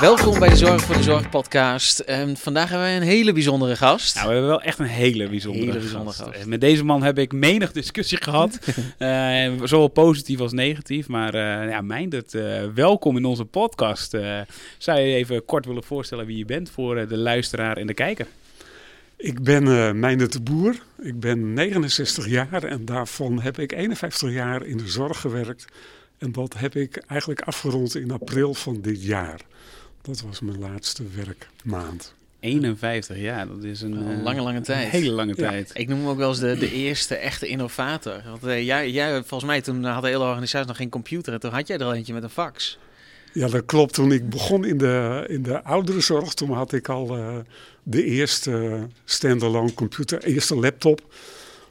Welkom bij de Zorg voor de Zorg podcast. En vandaag hebben wij een hele bijzondere gast. Nou, we hebben wel echt een hele bijzondere, Hele gast. bijzondere gast. Eh, Met deze man heb ik menig discussie gehad. Eh, zowel positief als negatief. Maar eh ja, Meindert, eh, welkom in onze podcast. Eh, zou je even kort willen voorstellen wie je bent voor de luisteraar en de kijker? Ik ben uh, Meindert de Boer. Ik ben 69 jaar en daarvan heb ik 51 jaar in de zorg gewerkt. En dat heb ik eigenlijk afgerond in april van dit jaar. Dat was mijn laatste werkmaand. 51 jaar, dat is een, Een eh, lange, lange tijd. Een hele lange Ja. tijd. Ik noem hem ook wel eens de, de eerste echte innovator. Want eh, jij, jij, volgens mij, toen had de hele organisatie nog geen computer. En toen had jij er al eentje met een fax. Ja, dat klopt. Toen ik begon in de, in de ouderenzorg, toen had ik al eh, de eerste standalone computer, eerste laptop.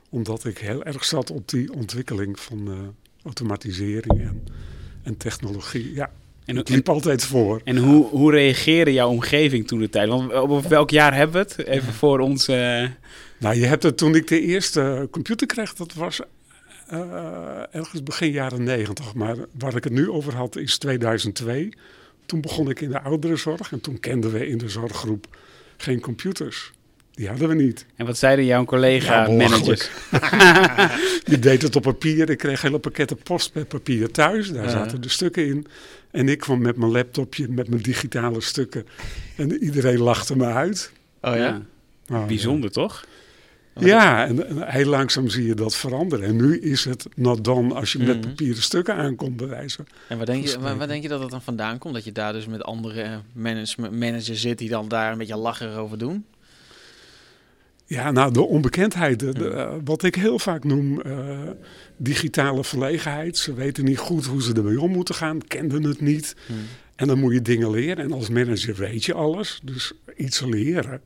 Omdat ik heel erg zat op die ontwikkeling van eh, automatisering en, en technologie. Ja, En, ik en, liep altijd voor. en hoe, hoe reageerde jouw omgeving toen de tijd? Want op welk jaar hebben we het? Even voor ons... eh, Nou, je hebt het toen ik de eerste computer kreeg, dat was eh, ergens begin jaren negentig. Maar waar ik het nu over had is 2002. Toen begon ik in de ouderenzorg en toen kenden we in de zorggroep geen computers. Die hadden we niet. en wat zeiden jouw Ja, collega-managers? Je deed het op papier. Ik kreeg hele pakketten post per papier thuis. Daar zaten de stukken in. En ik kwam met mijn laptopje, met mijn digitale stukken. En iedereen lachte me uit. Oh ja? Nou, Bijzonder, toch? Ja, en, en heel langzaam zie je dat veranderen. En nu is het not dan als je met Mhm. papieren stukken aankomt bewijzen. En waar denk, je, waar, denk je dat het dan vandaan komt? Dat je daar dus met andere eh, management, managers zit die dan daar een beetje lacherig over doen? Ja, nou, de onbekendheid, de, de, eh, wat ik heel vaak noem eh, digitale verlegenheid. Ze weten niet goed hoe ze ermee om moeten gaan, kenden het niet. En dan moet je dingen leren. En als manager weet je alles. Dus iets leren,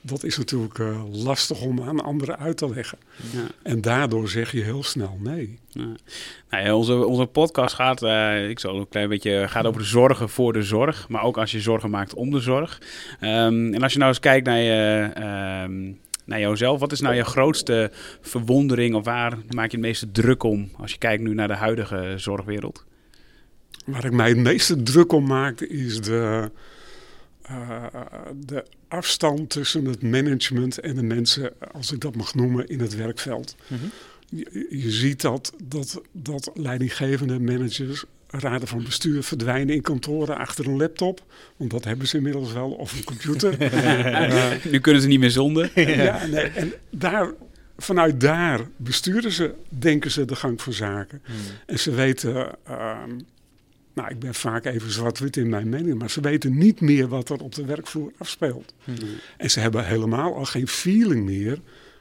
dat is natuurlijk eh, lastig om aan anderen uit te leggen. Ja. En daardoor zeg je heel snel nee. Ja. Nou ja, onze, onze podcast gaat, ik zal een klein beetje, gaat over de zorgen voor de zorg. Maar ook als je zorgen maakt om de zorg. Ehm, en als je nou eens kijkt naar, je, ehm, naar jouzelf. Wat is nou je grootste verwondering? Of waar maak je het meeste druk om? Als je kijkt nu naar de huidige zorgwereld. Waar ik mij het meeste druk om maak is de, eh, de afstand tussen het management en de mensen, als ik dat mag noemen, in het werkveld. Je, je ziet dat, dat, dat leidinggevende managers, raden van bestuur verdwijnen in kantoren achter een laptop. Want dat hebben ze inmiddels wel, of een computer. Nu kunnen ze niet meer zonder. ja, nee, en daar, vanuit daar besturen ze, denken ze de gang van zaken. En ze weten, ehm, nou ik ben vaak even zwart-wit in mijn mening, maar ze weten niet meer wat er op de werkvloer afspeelt. En ze hebben helemaal al geen feeling meer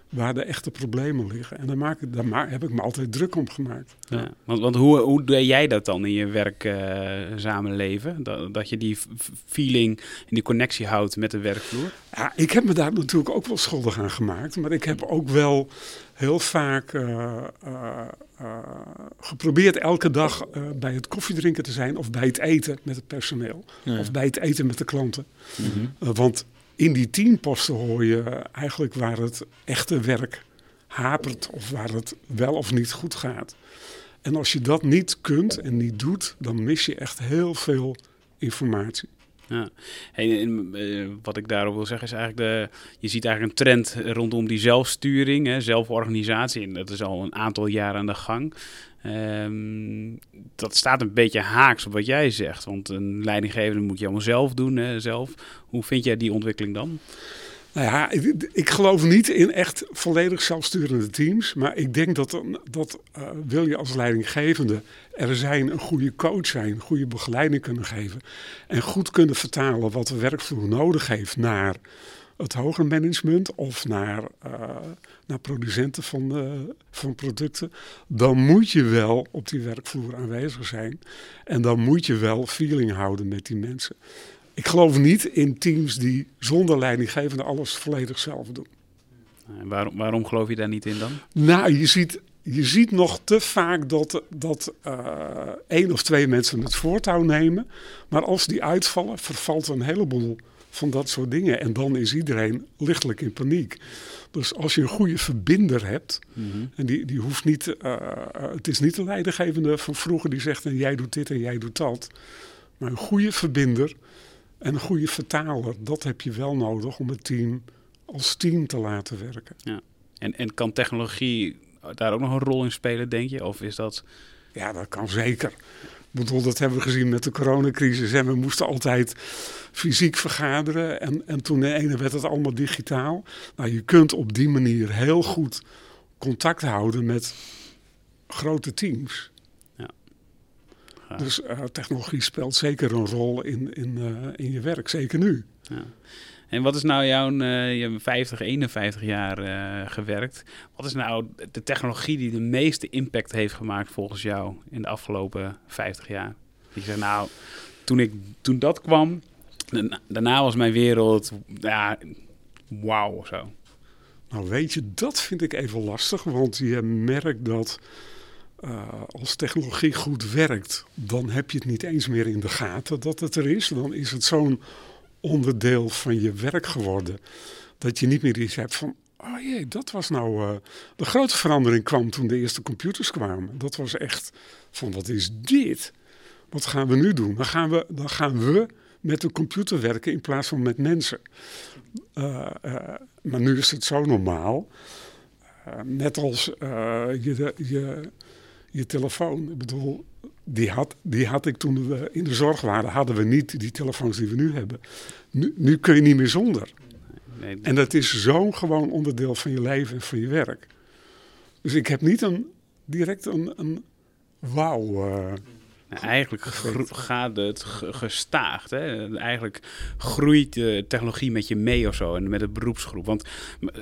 waar de echte problemen liggen. En daar, maak ik, daar heb ik me altijd druk om gemaakt. Ja. Want, want hoe, hoe doe jij dat dan in je werk eh, samenleven? Dat, dat je die feeling en die connectie houdt met de werkvloer? Ja, ik heb me daar natuurlijk ook wel schuldig aan gemaakt. Maar ik heb ook wel heel vaak eh, eh, eh, geprobeerd elke dag eh, bij het koffiedrinken te zijn. Of bij het eten met het personeel. Ja. Of bij het eten met de klanten. Eh, want in die teamposten hoor je eigenlijk waar het echte werk hapert. Of waar het wel of niet goed gaat. En als je dat niet kunt en niet doet, dan mis je echt heel veel informatie. Ja. En, eh, wat ik daarover wil zeggen is eigenlijk, de, je ziet eigenlijk een trend rondom die zelfsturing, hè, zelforganisatie. En dat is al een aantal jaren aan de gang. Ehm, dat staat een beetje haaks op wat jij zegt. Want een leidinggevende moet je allemaal zelf doen. Hè, zelf. Hoe vind jij die ontwikkeling dan? Nou ja, ik, geloof niet in echt volledig zelfsturende teams. Maar ik denk dat, dat eh, wil je als leidinggevende er zijn, een goede coach zijn, goede begeleiding kunnen geven. En goed kunnen vertalen wat de werkvloer nodig heeft naar het hoger management of naar, eh, naar producenten van, van producten. Dan moet je wel op die werkvloer aanwezig zijn. En dan moet je wel feeling houden met die mensen. Ik geloof niet in teams die zonder leidinggevende alles volledig zelf doen. En waarom, waarom geloof je daar niet in dan? Nou, je ziet, je ziet nog te vaak dat, dat eh, één of twee mensen het voortouw nemen. Maar als die uitvallen, vervalt een heleboel van dat soort dingen. En dan is iedereen lichtelijk in paniek. Dus als je een goede verbinder hebt, en die, die hoeft niet, eh, eh, het is niet de leidinggevende van vroeger die zegt en jij doet dit en jij doet dat. Maar een goede verbinder En een goede vertaler, dat heb je wel nodig om het team als team te laten werken. En, en kan technologie daar ook nog een rol in spelen, denk je? Of is dat... Ja, dat kan zeker. Ik bedoel, dat hebben we gezien met de coronacrisis. En we moesten altijd fysiek vergaderen. En, en toen de ene werd het allemaal digitaal. Nou, je kunt op die manier heel goed contact houden met grote teams. Ja. Dus uh, technologie speelt zeker een rol in, in, uh, in je werk, zeker nu. Ja. En wat is nou jouw, uh, je hebt 50, 51 jaar gewerkt. Wat is nou de technologie die de meeste impact heeft gemaakt volgens jou in de afgelopen 50 jaar? Je zegt nou, toen, ik, toen dat kwam, daarna was mijn wereld, ja, wauw of zo. Nou weet je, dat vind ik even lastig, want je merkt dat uh, als technologie goed werkt, dan heb je het niet eens meer in de gaten dat het er is. Dan is het zo'n onderdeel van je werk geworden. Dat je niet meer iets hebt van, oh jee, dat was nou... Uh, de grote verandering kwam toen de eerste computers kwamen. Dat was echt van, wat is dit? Wat gaan we nu doen? Dan gaan we, dan gaan we met de computer werken in plaats van met mensen. Uh, maar nu is het zo normaal. net als je, je, je telefoon. Ik bedoel, die had, die had ik toen we in de zorg waren, hadden we niet die telefoons die we nu hebben. Nu, nu kun je niet meer zonder. Nee, nee. En dat is zo'n gewoon onderdeel van je leven en van je werk. Dus ik heb niet een, direct een, een wauw. Uh, nou, eigenlijk gaat het gestaagd. Hè? Eigenlijk groeit de technologie met je mee of zo en met het beroepsgroep. Want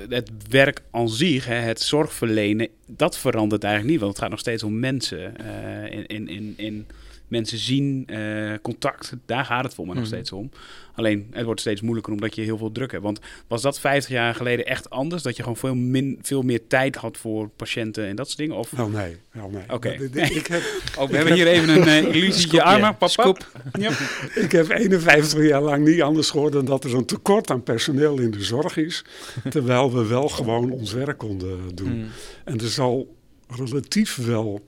het werk aan zich, hè, het zorgverlenen, dat verandert eigenlijk niet. Want het gaat nog steeds om mensen uh, in, in, in, in mensen zien, uh, contact, daar gaat het voor me nog Mhm. steeds om. Alleen, het wordt steeds moeilijker omdat je heel veel druk hebt. Want was dat 50 jaar geleden echt anders? Dat je gewoon veel, min, veel meer tijd had voor patiënten en dat soort dingen? Of... Nou nee, nou nee. Oké. Heb, Oh, we hebben hier even een uh, illusietje armen. Papa. Ja. ik heb 51 jaar lang niet anders gehoord dan dat er een tekort aan personeel in de zorg is. Terwijl we wel gewoon ons werk konden doen. Mm. En er zal relatief wel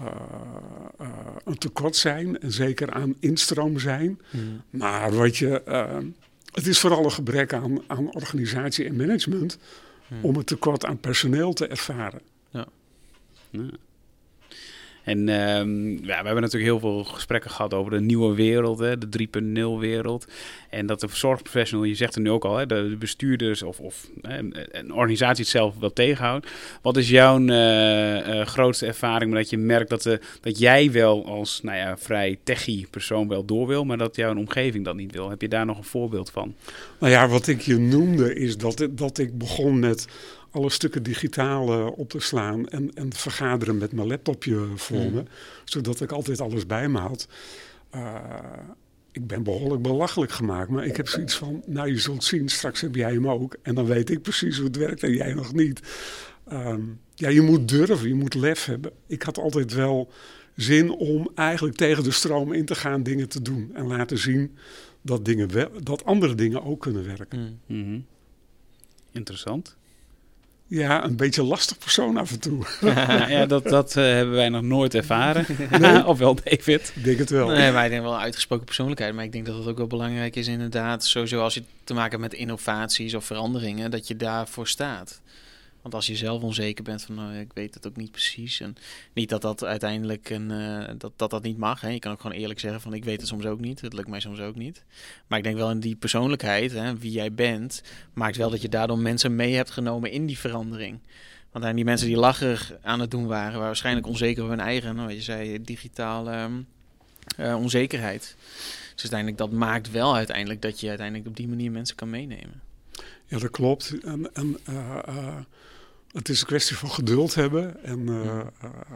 uh, uh, een tekort zijn. En zeker aan instroom zijn. Mm. Maar wat je. Uh, het is vooral een gebrek aan, aan organisatie en management. Mm. om het tekort aan personeel te ervaren. Ja. En um, ja, we hebben natuurlijk heel veel gesprekken gehad over de nieuwe wereld, hè, de 3.0 wereld. En dat de zorgprofessional, je zegt er nu ook al, hè, de bestuurders of, of hè, een organisatie het zelf wel tegenhoudt. Wat is jouw uh, uh, grootste ervaring met dat je merkt dat, de, dat jij wel als nou ja, vrij techie persoon wel door wil, maar dat jouw omgeving dat niet wil? Heb je daar nog een voorbeeld van? Nou ja, wat ik je noemde is dat, dat ik begon met alle stukken digitaal uh, op te slaan en, en vergaderen met mijn laptopje voor mm. me, zodat ik altijd alles bij me had. Uh, ik ben behoorlijk belachelijk gemaakt, maar ik heb zoiets van, nou je zult zien, straks heb jij hem ook en dan weet ik precies hoe het werkt en jij nog niet. Um, ja, je moet durven, je moet lef hebben. Ik had altijd wel zin om eigenlijk tegen de stroom in te gaan dingen te doen en laten zien dat, dingen wel, dat andere dingen ook kunnen werken. Mm -hmm. Interessant. Ja, een beetje lastig persoon af en toe. ja, ja dat, dat uh, hebben wij nog nooit ervaren. Nee? of wel, David? Ik denk het wel. Nee, ik denk wel een uitgesproken persoonlijkheid. Maar ik denk dat het ook wel belangrijk is inderdaad, sowieso als je te maken hebt met innovaties of veranderingen, dat je daarvoor staat. Want als je zelf onzeker bent van, nou, ik weet het ook niet precies. En niet dat dat uiteindelijk een, uh, dat, dat dat niet mag. Hè. Je kan ook gewoon eerlijk zeggen van, ik weet het soms ook niet. Het lukt mij soms ook niet. Maar ik denk wel in die persoonlijkheid, hè, wie jij bent, maakt wel dat je daardoor mensen mee hebt genomen in die verandering. Want en die mensen die lacherig aan het doen waren, waren waarschijnlijk onzeker over hun eigen, nou, je zei, digitale um, uh, onzekerheid. Dus uiteindelijk, dat maakt wel uiteindelijk dat je uiteindelijk op die manier mensen kan meenemen. Ja, dat klopt. En, en het is een kwestie van geduld hebben. En uh, uh,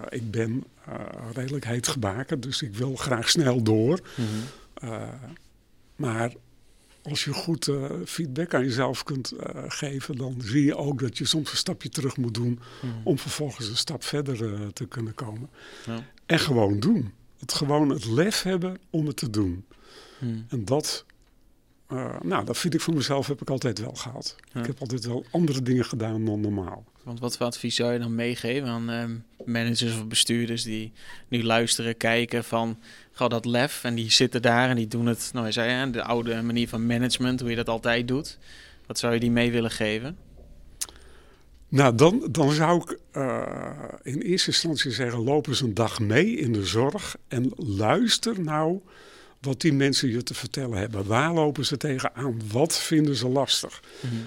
ik ben uh, redelijk heet gebaken, dus ik wil graag snel door. -hmm. maar als je goed feedback aan jezelf kunt geven, dan zie je ook dat je soms een stapje terug moet doen -hmm. om vervolgens een stap verder te kunnen komen. Ja. En gewoon doen. Het gewoon het lef hebben om het te doen. En dat Uh, nou, dat vind ik voor mezelf heb ik altijd wel gehad. Ik heb altijd wel andere dingen gedaan dan normaal. Want wat voor advies zou je dan meegeven aan uh, managers of bestuurders die nu luisteren, kijken van ga dat lef en die zitten daar en die doen het, nou je zei de oude manier van management, hoe je dat altijd doet. Wat zou je die mee willen geven? Nou, dan, dan zou ik uh, in eerste instantie zeggen: loop eens een dag mee in de zorg en luister nou wat die mensen je te vertellen hebben. Waar lopen ze tegenaan? Wat vinden ze lastig? Mm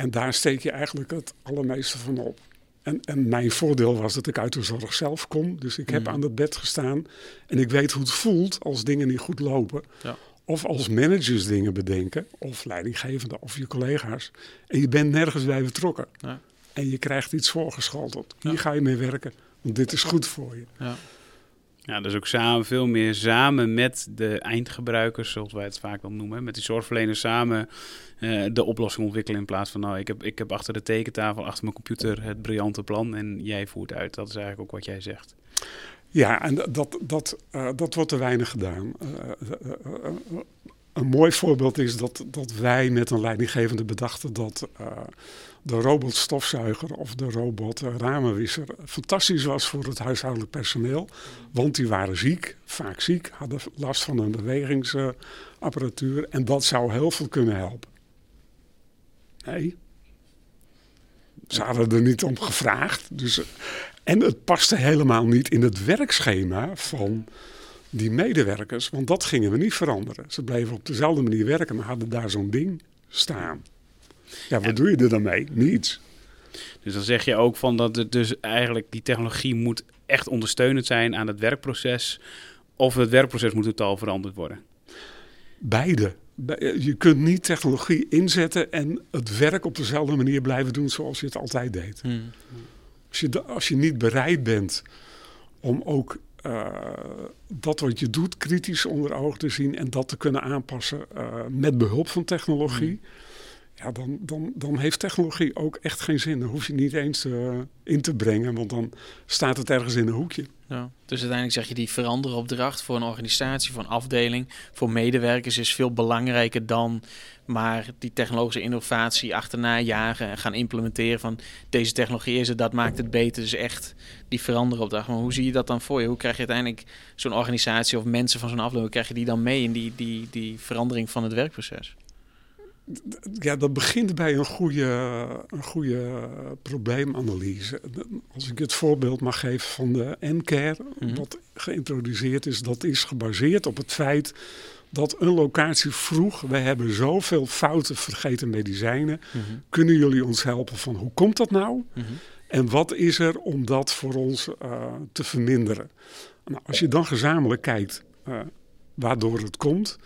en daar steek je eigenlijk het allermeeste van op. En, en, mijn voordeel was dat ik uit de zorg zelf kom. Dus ik heb mhm. aan het bed gestaan. En ik weet hoe het voelt als dingen niet goed lopen. Ja. Of als managers dingen bedenken. Of leidinggevende of je collega's. En je bent nergens bij betrokken. Ja. En je krijgt iets voorgeschoteld. Hier ga je mee werken. Want dit is goed voor je. Ja. Dus ook samen, veel meer samen met de eindgebruikers, zoals wij het vaak wel noemen. Met die zorgverleners samen uh, de oplossing ontwikkelen in plaats van... nou, ik heb, ik heb achter de tekentafel, achter mijn computer het briljante plan en jij voert uit. Dat is eigenlijk ook wat jij zegt. Ja, en dat, dat, dat wordt te weinig gedaan. Uh, een mooi voorbeeld is dat, dat wij met een leidinggevende bedachten dat de robotstofzuiger of de robotramenwisser fantastisch was voor het huishoudelijk personeel. Want die waren ziek, vaak ziek, hadden last van een bewegingsapparatuur en dat zou heel veel kunnen helpen. Nee. Ze hadden er niet om gevraagd. Dus, en het paste helemaal niet in het werkschema van die medewerkers, want dat gingen we niet veranderen. Ze bleven op dezelfde manier werken, maar hadden daar zo'n ding staan. Ja, wat doe je er dan mee? Niets. Dus dan zeg je ook van dat het dus eigenlijk die technologie moet echt ondersteunend zijn aan het werkproces. Of het werkproces moet totaal veranderd worden? Beide. Je kunt niet technologie inzetten en het werk op dezelfde manier blijven doen zoals je het altijd deed. Hmm. Als, je, als je niet bereid bent om ook uh, dat wat je doet kritisch onder ogen te zien en dat te kunnen aanpassen uh, met behulp van technologie. Hmm ja, dan, dan, dan heeft technologie ook echt geen zin. Dan hoef je niet eens uh, in te brengen, want dan staat het ergens in een hoekje. Ja, dus uiteindelijk zeg je die veranderopdracht voor een organisatie, voor een afdeling, voor medewerkers is veel belangrijker dan maar die technologische innovatie achterna jagen en gaan implementeren van deze technologie is het, dat maakt het beter. Dus echt die veranderopdracht. Maar hoe zie je dat dan voor je? Hoe krijg je uiteindelijk zo'n organisatie of mensen van zo'n afdeling, krijg je die dan mee in die, die, die verandering van het werkproces? Ja, dat begint bij een goede, een goede probleemanalyse. Als ik het voorbeeld mag geven van de N-Care, mm wat geïntroduceerd is, dat is gebaseerd op het feit dat een locatie vroeg: wij hebben zoveel fouten vergeten medicijnen. Mhm. Kunnen jullie ons helpen van hoe komt dat nou? Mhm. En wat is er om dat voor ons uh, te verminderen? Nou, als je dan gezamenlijk kijkt uh, waardoor het komt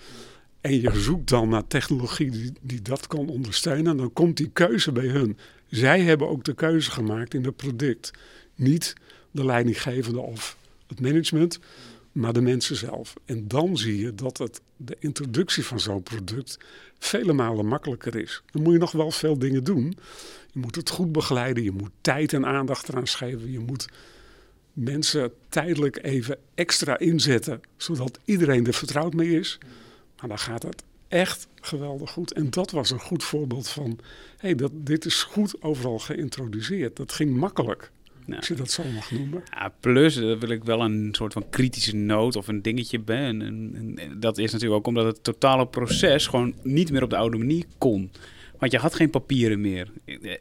en je zoekt dan naar technologie die, dat kan ondersteunen, dan komt die keuze bij hun. Zij hebben ook de keuze gemaakt in het product. Niet de leidinggevende of het management, maar de mensen zelf. En dan zie je dat het, de introductie van zo'n product vele malen makkelijker is. Dan moet je nog wel veel dingen doen. Je moet het goed begeleiden, je moet tijd en aandacht eraan geven, je moet mensen tijdelijk even extra inzetten, zodat iedereen er vertrouwd mee is. Maar dan gaat het echt geweldig goed. En dat was een goed voorbeeld van, hey, dat, dit is goed overal geïntroduceerd. Dat ging makkelijk. Nou, als je dat zo mag noemen. Ja, plus, dat wil ik wel een soort van kritische noot of een dingetje ben. En, en, dat is natuurlijk ook omdat het totale proces gewoon niet meer op de oude manier kon. Want je had geen papieren meer.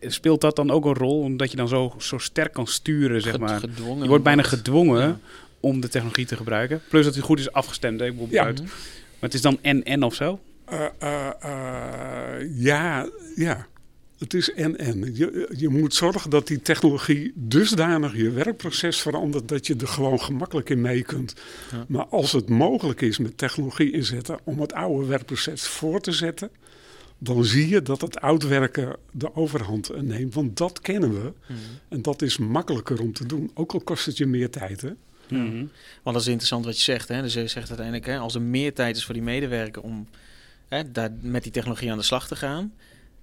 Speelt dat dan ook een rol omdat je dan zo, zo sterk kan sturen, zeg maar? je wordt bijna gedwongen om de technologie te gebruiken. Plus dat hij goed is afgestemd. Hè? Ik ja. Maar het is dan en-en of zo? Uh, uh, ja, ja. Het is en-en. Je, je moet zorgen dat die technologie dusdanig je werkproces verandert dat je er gewoon gemakkelijk in mee kunt. Ja. Maar als het mogelijk is met technologie inzetten om het oude werkproces voor te zetten, dan zie je dat het oud werken de overhand neemt. Want dat kennen we. Mhm. En dat is makkelijker om te doen. Ook al kost het je meer tijd. Hè? Mm Want dat is interessant wat je zegt. Hè? Dus je zegt uiteindelijk, hè, als er meer tijd is voor die medewerker om hè, daar met die technologie aan de slag te gaan.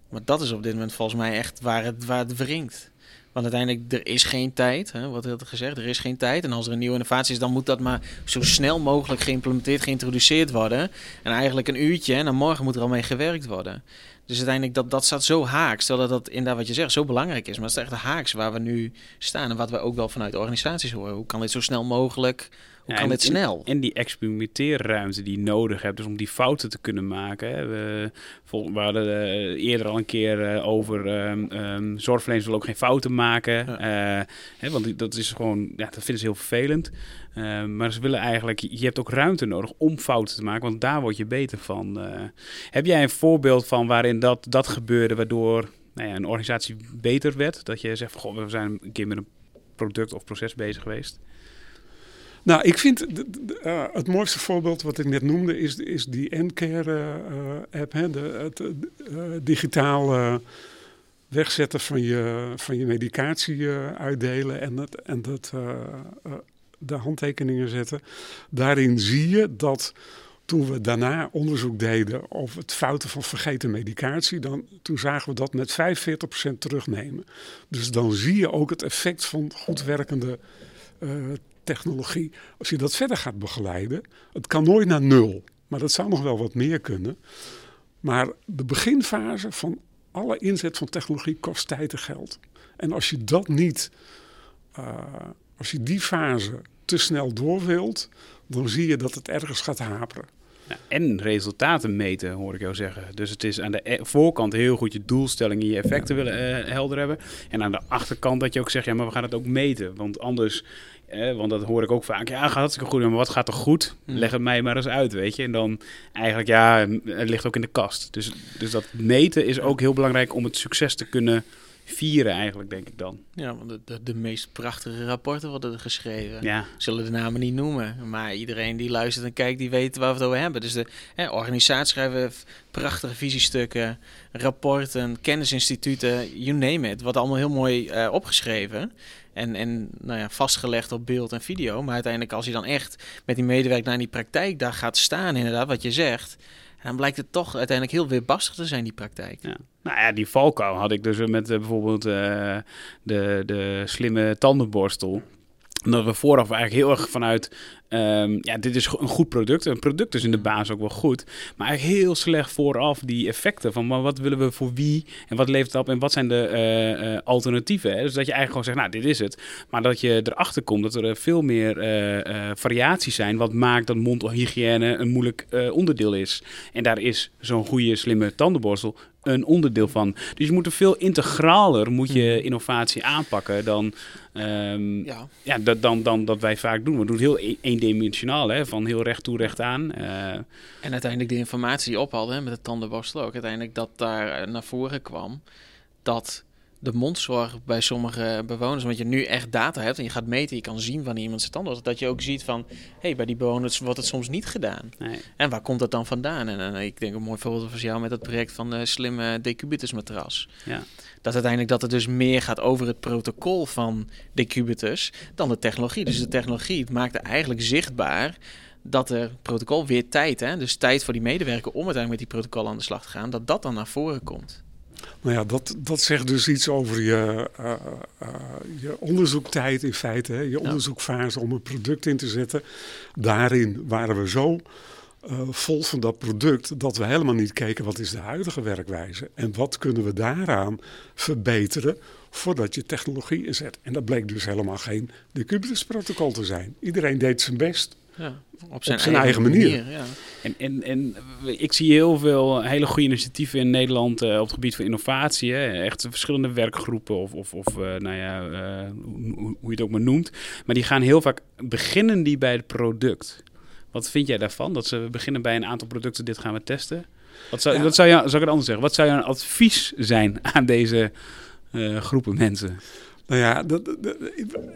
Maar dat is op dit moment volgens mij echt waar het, waar het wringt. Want uiteindelijk, er is geen tijd. Hè, wat had gezegd, er is geen tijd. En als er een nieuwe innovatie is, dan moet dat maar zo snel mogelijk geïmplementeerd, geïntroduceerd worden. En eigenlijk een uurtje en dan morgen moet er al mee gewerkt worden. Dus uiteindelijk, dat, dat staat zo haaks. Terwijl dat inderdaad wat je zegt, zo belangrijk is. Maar het is echt de haaks waar we nu staan. En wat we ook wel vanuit organisaties horen. Hoe kan dit zo snel mogelijk hoe kan dit snel? En, die experimenteerruimte die je nodig hebt, dus om die fouten te kunnen maken. Hè. We, we hadden uh, eerder al een keer uh, over um, um, zorgverleners willen ook geen fouten maken. Ja. Uh, hè, want dat is gewoon, ja, dat vinden ze heel vervelend. maar ze willen eigenlijk, je hebt ook ruimte nodig om fouten te maken, want daar word je beter van. heb jij een voorbeeld van waarin dat, dat gebeurde, waardoor nou ja, een organisatie beter werd? Dat je zegt, goh, we zijn een keer met een product of proces bezig geweest? Nou, ik vind uh, het mooiste voorbeeld wat ik net noemde is, is die Encare uh, app. Hè? De, het uh, digitaal wegzetten van je, van je medicatie uitdelen en, het, en dat, de handtekeningen zetten. Daarin zie je dat toen we daarna onderzoek deden over het fouten van vergeten medicatie, dan, toen zagen we dat met 45% terugnemen. Dus dan zie je ook het effect van goed werkende technologie, als je dat verder gaat begeleiden, het kan nooit naar nul, maar dat zou nog wel wat meer kunnen. Maar de beginfase van alle inzet van technologie kost tijd en geld. En als je dat niet, uh, als je die fase te snel door wilt, dan zie je dat het ergens gaat haperen. en resultaten meten, hoor ik jou zeggen. Dus het is aan de e-, voorkant heel goed je doelstellingen, je effecten willen uh, helder hebben. En aan de achterkant dat je ook zegt, ja, maar we gaan het ook meten. Want anders eh, want dat hoor ik ook vaak. Ja, gaat hartstikke goed. Maar wat gaat er goed? Hmm. Leg het mij maar eens uit, weet je. En dan eigenlijk, ja, het ligt ook in de kast. Dus, dus dat meten is ook heel belangrijk om het succes te kunnen vieren eigenlijk, denk ik dan. Ja, want de, de, de, meest prachtige rapporten worden er geschreven. Ja. Zullen de namen niet noemen. Maar iedereen die luistert en kijkt, die weet waar we het over hebben. Dus de hè, organisatie schrijven prachtige visiestukken, rapporten, kennisinstituten, you name it. Wat allemaal heel mooi uh, opgeschreven. En, en nou ja, vastgelegd op beeld en video. Maar uiteindelijk als je dan echt met die medewerker naar die praktijk daar gaat staan, inderdaad, wat je zegt. Dan blijkt het toch uiteindelijk heel weerbarstig te zijn, die praktijk. Ja. Nou ja, die valkuil had ik dus met uh, bijvoorbeeld uh, de, de slimme tandenborstel. Dat we vooraf eigenlijk heel erg vanuit Um, ja, dit is een goed product. Een product is in de basis ook wel goed. Maar eigenlijk heel slecht vooraf die effecten van maar wat willen we voor wie en wat levert het op en wat zijn de uh, uh, alternatieven. Hè? Dus dat je eigenlijk gewoon zegt, nou, dit is het. Maar dat je erachter komt dat er veel meer uh, variaties zijn. Wat maakt dat mondhygiëne een moeilijk onderdeel is. En daar is zo'n goede, slimme tandenborstel een onderdeel van. Dus je moet er veel integraler moet je hmm. innovatie aanpakken dan, um, ja. Ja, dat, dan, dan dat wij vaak doen. We doen het heel e-, eendimensionaal, hè, van heel recht toe, recht aan. Uh, en uiteindelijk de informatie die ophaalde met de tandenborstel ook. Uiteindelijk dat daar naar voren kwam dat de mondzorg bij sommige bewoners, want je nu echt data hebt en je gaat meten, je kan zien wanneer iemand zijn tanden was, dat je ook ziet van, hé, hey, bij die bewoners wordt het soms niet gedaan. Nee. En waar komt dat dan vandaan? En, en, ik denk een mooi voorbeeld van jou met het project van de slimme decubitus matras. Ja. Dat uiteindelijk dat het dus meer gaat over het protocol van decubitus dan de technologie. Dus de technologie maakt eigenlijk zichtbaar dat er protocol weer tijd, hè, dus tijd voor die medewerker om uiteindelijk met die protocol aan de slag te gaan, dat dat dan naar voren komt. Nou ja, dat, dat zegt dus iets over je, uh, uh, je onderzoektijd in feite. Hè? Je onderzoekfase om een product in te zetten. Daarin waren we zo uh, vol van dat product dat we helemaal niet keken wat is de huidige werkwijze. En wat kunnen we daaraan verbeteren voordat je technologie inzet. En dat bleek dus helemaal geen de protocol te zijn. Iedereen deed zijn best. Ja, op zijn, eigen, manier. ja. En, en, en ik zie heel veel hele goede initiatieven in Nederland uh, op het gebied van innovatie. Hè. Echt verschillende werkgroepen of, of, of uh, nou ja, uh, hoe, hoe je het ook maar noemt. Maar die gaan heel vaak beginnen die bij het product. Wat vind jij daarvan? Dat ze beginnen bij een aantal producten, dit gaan we testen. Wat zou, ja. wat zou, je, zou ik het anders zeggen? Wat zou jouw advies zijn aan deze groepen mensen? Nou ja, dat,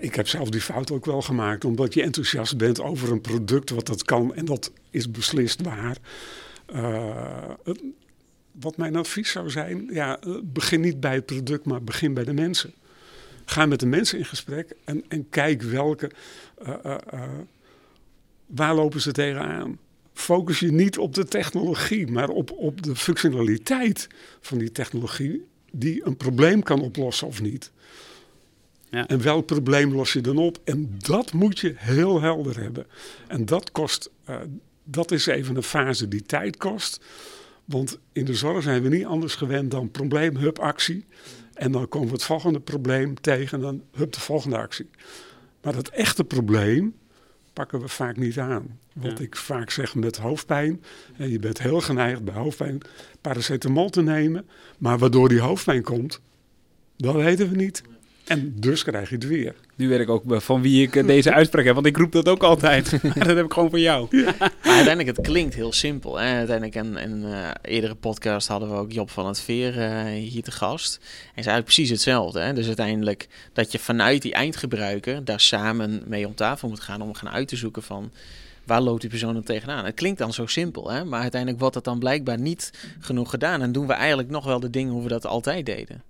ik heb zelf die fout ook wel gemaakt. Omdat je enthousiast bent over een product wat dat kan. En dat is beslist waar. Uh, wat mijn advies zou zijn, ja, begin niet bij het product, maar begin bij de mensen. Ga met de mensen in gesprek en, en kijk welke, uh, waar lopen ze tegenaan. Focus je niet op de technologie, maar op, op de functionaliteit van die technologie die een probleem kan oplossen of niet. Ja. En welk probleem los je dan op? En dat moet je heel helder hebben. En dat kost, eh, dat is even een fase die tijd kost. Want in de zorg zijn we niet anders gewend dan probleem, hup, actie. En dan komen we het volgende probleem tegen en dan hup de volgende actie. Maar dat echte probleem pakken we vaak niet aan. Wat Ja. ik vaak zeg met hoofdpijn. hè, Je bent heel geneigd bij hoofdpijn paracetamol te nemen. Maar waardoor die hoofdpijn komt, dat weten we niet. En dus krijg je het weer. Nu weet ik ook van wie ik eh, deze uitspraak heb, want ik roep dat ook altijd. dat heb ik gewoon van jou. Maar uiteindelijk, het klinkt heel simpel. Hè? Uiteindelijk, in een eh, eerdere podcast hadden we ook Job van het Veer eh, hier te gast. En is eigenlijk precies hetzelfde. Hè? Dus uiteindelijk dat je vanuit die eindgebruiker daar samen mee om tafel moet gaan om gaan uit te zoeken van waar loopt die persoon dan tegenaan. Het klinkt dan zo simpel, hè? maar uiteindelijk wordt dat dan blijkbaar niet genoeg gedaan. En doen we eigenlijk nog wel de dingen hoe we dat altijd deden.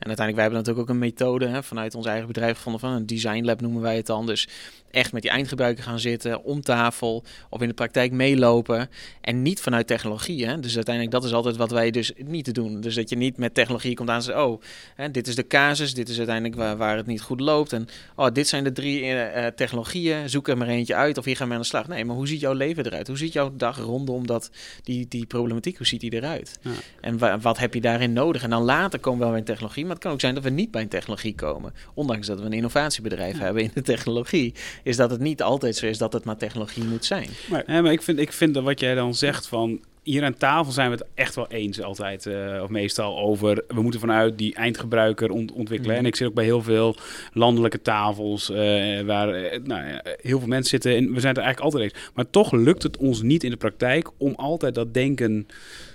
En uiteindelijk, wij hebben natuurlijk ook een methode hè, vanuit ons eigen bedrijf gevonden van een design lab noemen wij het dan. Dus echt met die eindgebruiker gaan zitten, om tafel of in de praktijk meelopen. En niet vanuit technologie. Hè? Dus uiteindelijk, dat is altijd wat wij dus niet te doen. Dus dat je niet met technologie komt aan en zegt, oh, hè, dit is de casus, dit is uiteindelijk waar, waar het niet goed loopt. En oh, dit zijn de drie eh, eh, technologieën, zoek er maar eentje uit of hier gaan we aan de slag. Nee, maar hoe ziet jouw leven eruit? Hoe ziet jouw dag rondom dat, die, die problematiek, hoe ziet die eruit? Ja. En wa- wat heb je daarin nodig? En dan later komen we wel bij technologie, maar het kan ook zijn dat we niet bij een technologie komen. Ondanks dat we een innovatiebedrijf hebben in de technologie, is dat het niet altijd zo is dat het maar technologie moet zijn. Ja, maar ik vind, ik vind dat wat jij dan zegt van... Hier aan tafel zijn we het echt wel eens altijd, eh, of meestal, over... We moeten vanuit die eindgebruiker ont- ontwikkelen. Mhm. En ik zit ook bij heel veel landelijke tafels... eh, waar eh, nou, ja, heel veel mensen zitten en we zijn het er eigenlijk altijd eens. Maar toch lukt het ons niet in de praktijk om altijd dat denken...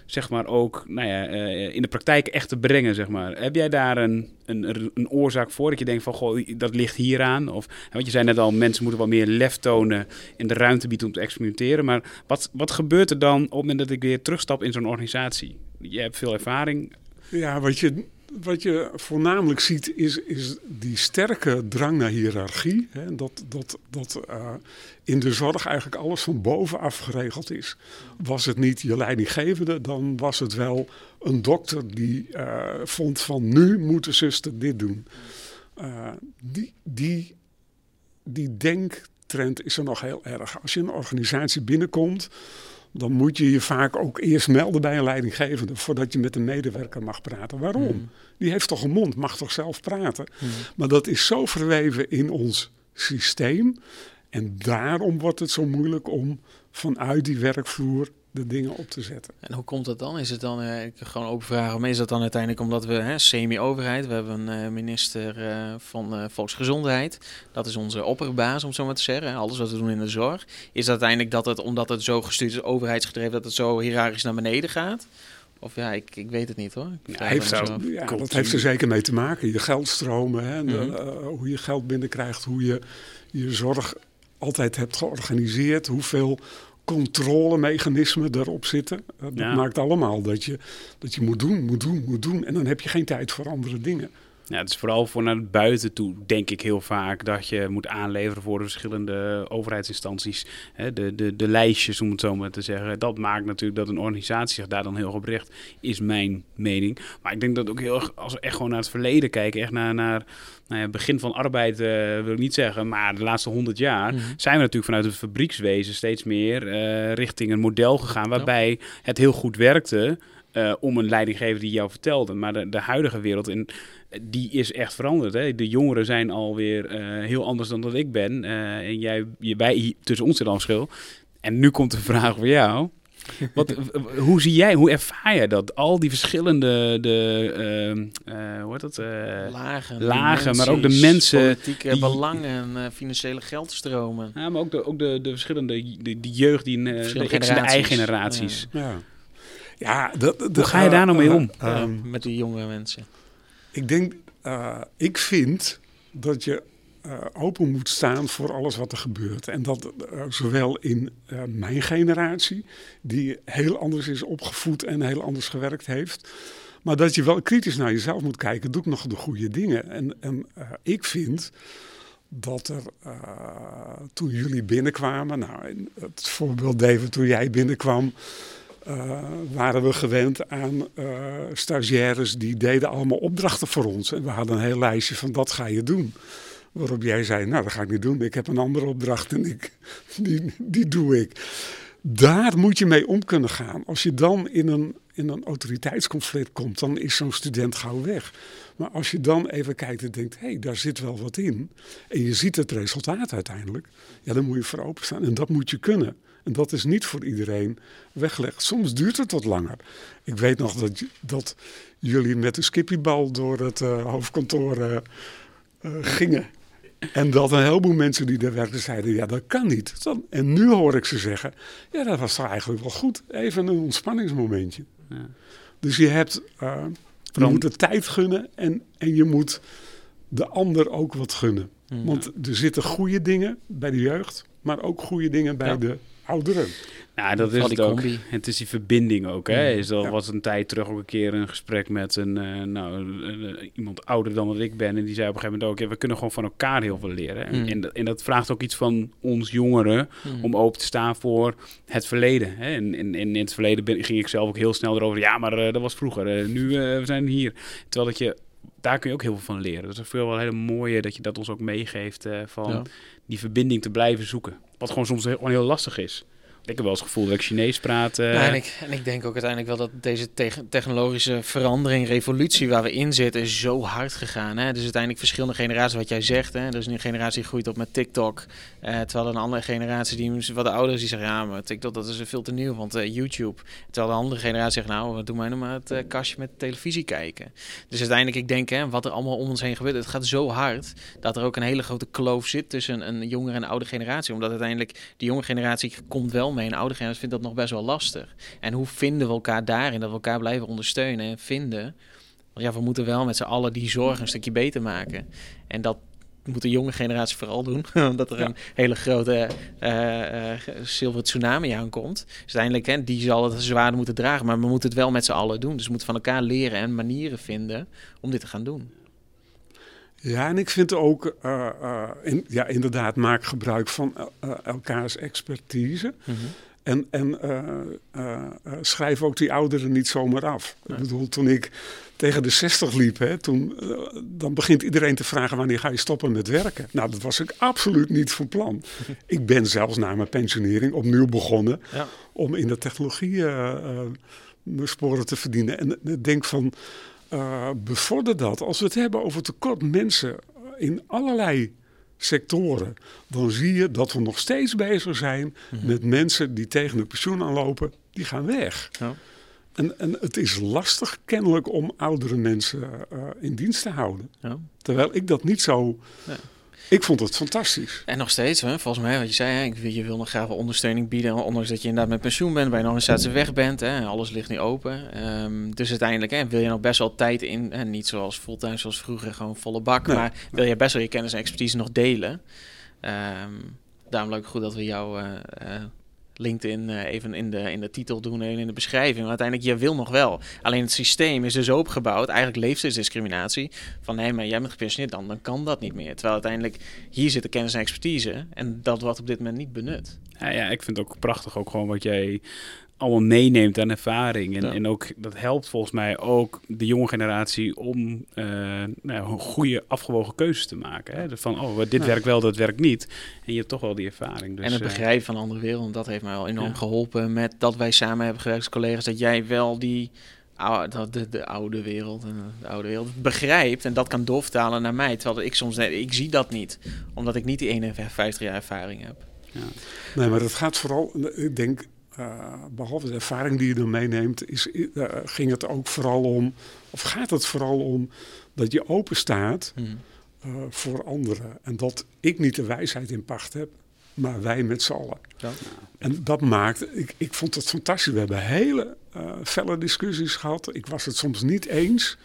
zeg maar ook nou ja, eh, in de praktijk echt te brengen, zeg maar. Heb jij daar een, een, een oorzaak voor dat je denkt van, goh, dat ligt hieraan? Of, want je zei net al, mensen moeten wat meer lef tonen en de ruimte bieden om te experimenteren. Maar wat, wat gebeurt er dan op het moment dat ik weer terugstap in zo'n organisatie? Je hebt veel ervaring. Ja, wat je, wat je voornamelijk ziet is, is die sterke drang naar hiërarchie. Hè? Dat, dat, dat eh, in de zorg eigenlijk alles van bovenaf geregeld is. Was het niet je leidinggevende, dan was het wel een dokter die eh, vond van nu moet de zuster dit doen. Eh, die, die, die denktrend is er nog heel erg. Als je in een organisatie binnenkomt, dan moet je je vaak ook eerst melden bij een leidinggevende voordat je met een medewerker mag praten. Waarom? Mhm. Die heeft toch een mond, mag toch zelf praten. Mhm. Maar dat is zo verweven in ons systeem. En daarom wordt het zo moeilijk om vanuit die werkvloer de dingen op te zetten. En hoe komt dat dan? Is het dan, eh, ik kan gewoon open vragen, maar is dat dan uiteindelijk omdat we hè, semi-overheid, we hebben een eh, minister eh, van eh, Volksgezondheid, dat is onze opperbaas om zo maar te zeggen, alles wat we doen in de zorg. Is dat uiteindelijk dat het, omdat het zo gestuurd is, overheidsgedreven, dat het zo hiërarchisch naar beneden gaat? Of ja, ik, ik weet het niet hoor. Heeft zo-. Ja, dat heeft er zeker mee te maken. Je geldstromen, hè, en de, Mhm. hoe je geld binnenkrijgt, hoe je je zorg altijd hebt georganiseerd, hoeveel controlemechanismen erop zitten. Eh, dat Ja. maakt allemaal dat je, dat je moet doen, moet doen, moet doen. En dan heb je geen tijd voor andere dingen. Ja, het is vooral voor naar buiten toe, denk ik heel vaak, dat je moet aanleveren voor de verschillende overheidsinstanties. Hè, de, de, de lijstjes, om het zo maar te zeggen. Dat maakt natuurlijk dat een organisatie zich daar dan heel op richt, is mijn mening. Maar ik denk dat ook heel erg, als we echt gewoon naar het verleden kijken, echt naar, naar nou ja, begin van arbeid, eh, wil ik niet zeggen, maar de laatste honderd jaar, Mhm. zijn we natuurlijk vanuit het fabriekswezen steeds meer eh, richting een model gegaan waarbij het heel goed werkte. eh, om een leidinggever die jou vertelde. Maar de, de huidige wereld, in, die is echt veranderd. Hè? De jongeren zijn alweer eh heel anders dan dat ik ben. Eh, en jij, je, wij, hier- tussen ons zit al een verschil. En nu komt de vraag voor jou. Wat, hoe zie jij, hoe ervaar jij dat? Al die verschillende, de, ehm, eh, hoe heet dat? eh, Lagen, lagen, maar ook de mensen Politieke die- belangen, eh, financiële geldstromen. ja, maar ook de, ook de, de verschillende, de, de jeugd die in de Verschillende X en de generaties. Ja. Ja, dat, dat- Hoe ga je daar nou mee om? eh, ehm, met die jonge mensen. Ik denk, eh, ik vind dat je eh, open moet staan voor alles wat er gebeurt. En dat eh, zowel in mijn generatie, die heel anders is opgevoed en heel anders gewerkt heeft. Maar dat je wel kritisch naar jezelf moet kijken. Doe ik nog de goede dingen? En, en ik vind dat er toen jullie binnenkwamen, nou, het voorbeeld David, toen jij binnenkwam, uh, waren we gewend aan uh, stagiaires die deden allemaal opdrachten voor ons. En we hadden een heel lijstje van dat ga je doen. Waarop jij zei, nou dat ga ik niet doen. Ik heb een andere opdracht en ik, die, die doe ik. Daar moet je mee om kunnen gaan. Als je dan in een, in een autoriteitsconflict komt, dan is zo'n student gauw weg. Maar als je dan even kijkt en denkt, hé, hey, daar zit wel wat in. En je ziet het resultaat uiteindelijk. Ja, dan moet je voor openstaan. En dat moet je kunnen. En dat is niet voor iedereen weggelegd. Soms duurt het wat langer. Ik weet nog dat, dat jullie met de skippiebal door het uh, hoofdkantoor uh, uh, gingen. En dat een heleboel mensen die daar werkten zeiden, ja dat kan niet. En nu hoor ik ze zeggen, ja dat was toch eigenlijk wel goed. Even een ontspanningsmomentje. Ja. Dus je hebt, je moet de tijd gunnen en, en je moet de ander ook wat gunnen. Ja. Want er zitten goede dingen bij de jeugd, maar ook goede dingen bij ja. de ouderen. Nou, dat is het ook. Het is die verbinding ook. Hè? Is al was een tijd terug ook een keer een gesprek met een, uh, nou, uh, iemand ouder dan wat ik ben. En die zei op een gegeven moment ook, ja, we kunnen gewoon van elkaar heel veel leren. En, mm. en, dat, en, dat vraagt ook iets van ons jongeren mm. om open te staan voor het verleden. Hè? En, en, in het verleden ben, ging ik zelf ook heel snel erover. Ja, maar uh, dat was vroeger. nu we zijn hier. Terwijl dat je daar kun je ook heel veel van leren. Dus dat is wel hele mooie dat je dat ons ook meegeeft van ja. die verbinding te blijven zoeken. Wat gewoon soms heel, heel lastig is. Ik heb wel eens het gevoel dat ik Chinees praat. Ja, en, ik, en ik denk ook uiteindelijk wel dat deze te technologische verandering, revolutie waar we in zitten, is zo hard gegaan. Hè? Dus uiteindelijk verschillende generaties, wat jij zegt. Hè? Dus een generatie groeit op met TikTok. Uh, terwijl een andere generatie, die wat de ouders, die zeggen, ja, maar TikTok dat is veel te nieuw, want uh, YouTube. Terwijl de andere generatie zegt, nou, doe mij nou maar het kastje met televisie kijken. Dus uiteindelijk, ik denk, hè, wat er allemaal om ons heen gebeurt, het gaat zo hard dat er ook een hele grote kloof zit tussen een jongere en een oude generatie. Omdat uiteindelijk die jonge generatie komt wel mee. Een oude generatie vindt dat nog best wel lastig. En hoe vinden we elkaar daarin? Dat we elkaar blijven ondersteunen en vinden. Want ja, we moeten wel met z'n allen die zorg een stukje beter maken. En dat moet de jonge generatie vooral doen. Omdat er ja. een hele grote uh, uh, zilveren tsunami aankomt. Dus uiteindelijk, hè, die zal het zwaarder moeten dragen. Maar we moeten het wel met z'n allen doen. Dus we moeten van elkaar leren en manieren vinden om dit te gaan doen. Ja, en ik vind ook, uh, uh, in, ja, inderdaad, maak gebruik van uh, elkaars expertise. Mm -hmm. En, en schrijf ook die ouderen niet zomaar af. Ik bedoel, toen ik tegen de 60 liep, hè, toen, dan begint iedereen te vragen wanneer ga je stoppen met werken. Nou, dat was ik absoluut niet van plan. ik ben zelfs na mijn pensionering opnieuw begonnen ja. om in de technologie mijn sporen te verdienen. En ik denk van uh, bevorder dat. Als we het hebben over tekort mensen in allerlei sectoren, dan zie je dat we nog steeds bezig zijn mm -hmm. met mensen die tegen de pensioen aanlopen, die gaan weg. Ja. En, en het is lastig kennelijk om oudere mensen uh, in dienst te houden. Ja. Terwijl ik dat niet zo. Nee. Ik vond het fantastisch. En nog steeds, hè, volgens mij, wat je zei, hè, je wil nog graag wel ondersteuning bieden. Ondanks dat je inderdaad met pensioen bent, bij een organisatie weg bent. Hè, alles ligt nu open. Um, dus uiteindelijk hè, wil je nog best wel tijd in. Hè, niet zoals fulltime zoals vroeger, gewoon volle bak. Nee. Maar wil je best wel je kennis en expertise nog delen. Um, daarom leuk goed dat we jou uh, uh, LinkedIn uh, even in de, in de titel doen en in de beschrijving. Want uiteindelijk, je wil nog wel. Alleen het systeem is dus opgebouwd, eigenlijk leeftijdsdiscriminatie. Van nee, maar jij bent gepensioneerd, dan, dan kan dat niet meer. Terwijl uiteindelijk, hier zit de kennis en expertise. En dat wordt op dit moment niet benut. Ja, ja, ik vind het ook prachtig ook gewoon wat jij allemaal meeneemt aan ervaring. En, ja. en ook dat helpt volgens mij ook de jonge generatie om uh, nou, goede afgewogen keuzes te maken. Hè? Van oh, dit ja. werkt wel, dat werkt niet. En je hebt toch wel die ervaring. Dus, en het begrijpen uh, van andere werelden, dat heeft mij al enorm ja. geholpen met dat wij samen hebben gewerkt als collega's. Dat jij wel die oude, de, de oude wereld, de oude wereld begrijpt en dat kan doorvertalen naar mij. Terwijl ik soms, ik zie dat niet, omdat ik niet die 51 jaar ervaring heb. Ja. Nee, maar dat gaat vooral, ik denk, uh, behalve de ervaring die je er meeneemt, is, uh, ging het ook vooral om, of gaat het vooral om dat je open staat mm. uh, voor anderen. En dat ik niet de wijsheid in pacht heb, maar wij met z'n allen. Ja. En dat maakt, ik, ik vond het fantastisch. We hebben hele felle discussies gehad. Ik was het soms niet eens.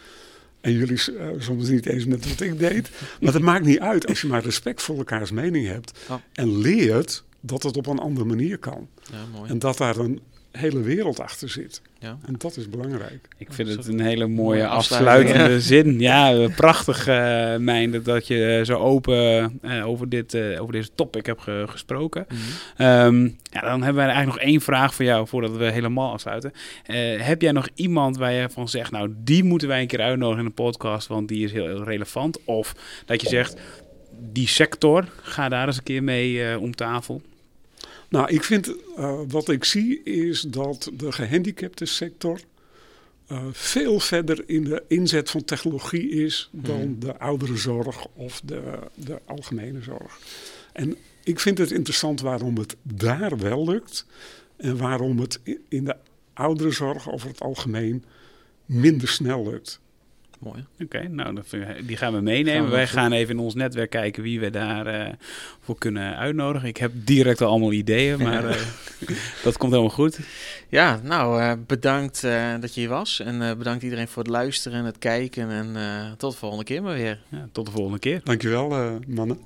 En jullie soms niet eens met wat ik deed. Maar dat maakt niet uit als je maar respect voor elkaars mening hebt. Oh. En leert dat het op een andere manier kan. Ja, mooi. En dat daar een, hele wereld achter zit. Ja. En dat is belangrijk. Ik vind het een hele mooie afsluitende zin. Ja, eh, prachtig, uh, Mijn, dat je eh, zo open uh, over, dit, uh, over deze topic hebt ge gesproken. Mm -hmm. um, ja, dan hebben we eigenlijk nog één vraag voor jou voordat we helemaal afsluiten. heb jij nog iemand waar je van zegt, nou, die moeten wij een keer uitnodigen in de podcast, want die is heel, heel relevant? Of dat je zegt, die sector, ga daar eens een keer mee om tafel. Nou, ik vind, uh, wat ik zie is dat de gehandicapte sector uh, veel verder in de inzet van technologie is dan Hmm. de ouderenzorg of de, de algemene zorg. En ik vind het interessant waarom het daar wel lukt en waarom het in de ouderenzorg over het algemeen minder snel lukt. Mooi. Oké, okay, nou, die gaan we meenemen. Gaan we Wij gaan even in ons netwerk kijken wie we daarvoor uh, voor kunnen uitnodigen. Ik heb direct al allemaal ideeën, maar uh, dat komt helemaal goed. Ja, nou, uh, bedankt dat je hier was. En bedankt iedereen voor het luisteren en het kijken. En tot de volgende keer maar weer. Ja, tot de volgende keer. Dankjewel, mannen.